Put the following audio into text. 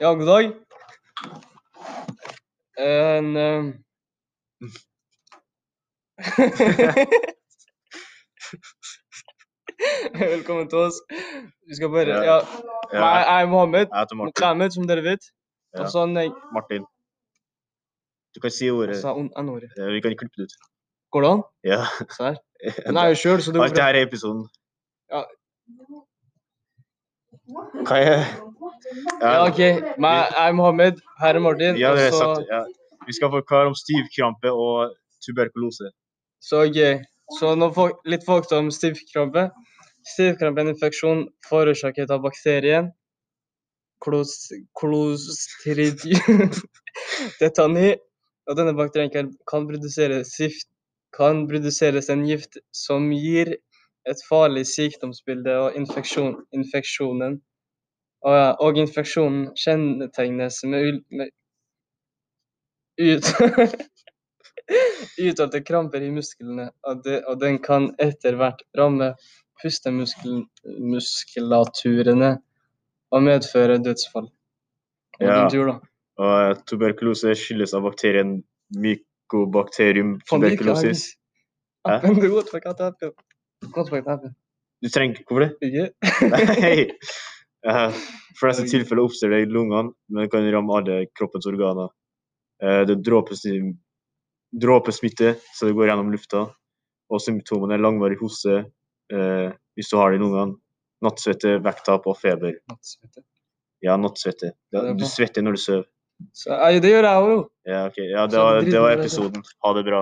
Ja, god dag. En um... Velkommen til oss. Vi skal bare Ja. Ja. Jeg jeg er Mohammed. jeg heter Martin. Mohammed, som dere vet. Ja. Og så nei, Martin. Du kan si ordet. hun N-ordet. Ja, Vi kan klippe det ut. Går det an? Ja. Serr? Den er jo sjøl, så det går bra. Alt det her er episoden. Ja. Hva jeg Ja, OK. Men jeg er Mohammed. Her er Martin. Ja, det er sagt. Ja. Vi skal forklare om stivkrampe og tuberkulose. Så OK. Så nå folk, litt folk om stivkrampe. Stivkrampe er en infeksjon forårsaket av bakterien Clos Clostridium tetani. Og denne bakterien kan, kan produsere kan produseres en gift som gir et farlig sykdomsbilde og infeksjon, infeksjonen. Og, og infeksjonen kjennetegnes med, med ut, uttalte kramper i musklene, og, det, og den kan etter hvert ramme pustemuskulaturene og medføre dødsfall. Og Ja. Tur? Og tuberkulose skyldes av bakterien mykobakterium tuberkulosis. Hæ? Godt. Du trenger Hvorfor det? Ikke? Nei. Uh, fleste tilfeller oppstår det i lungene, men det kan ramme alle kroppens organer. Uh, Det er dråpesmitte, så det går gjennom lufta. Og symptomene er langvarig hoste uh, hvis du har det i lungene. Nattsvette, vekttap og feber. Nattsvette. Ja, nattsvette. Du svetter når du sover. Så, nei, det gjør jeg òg, jo. Ja, okay. Ja, det var, det var episoden. Ha det bra.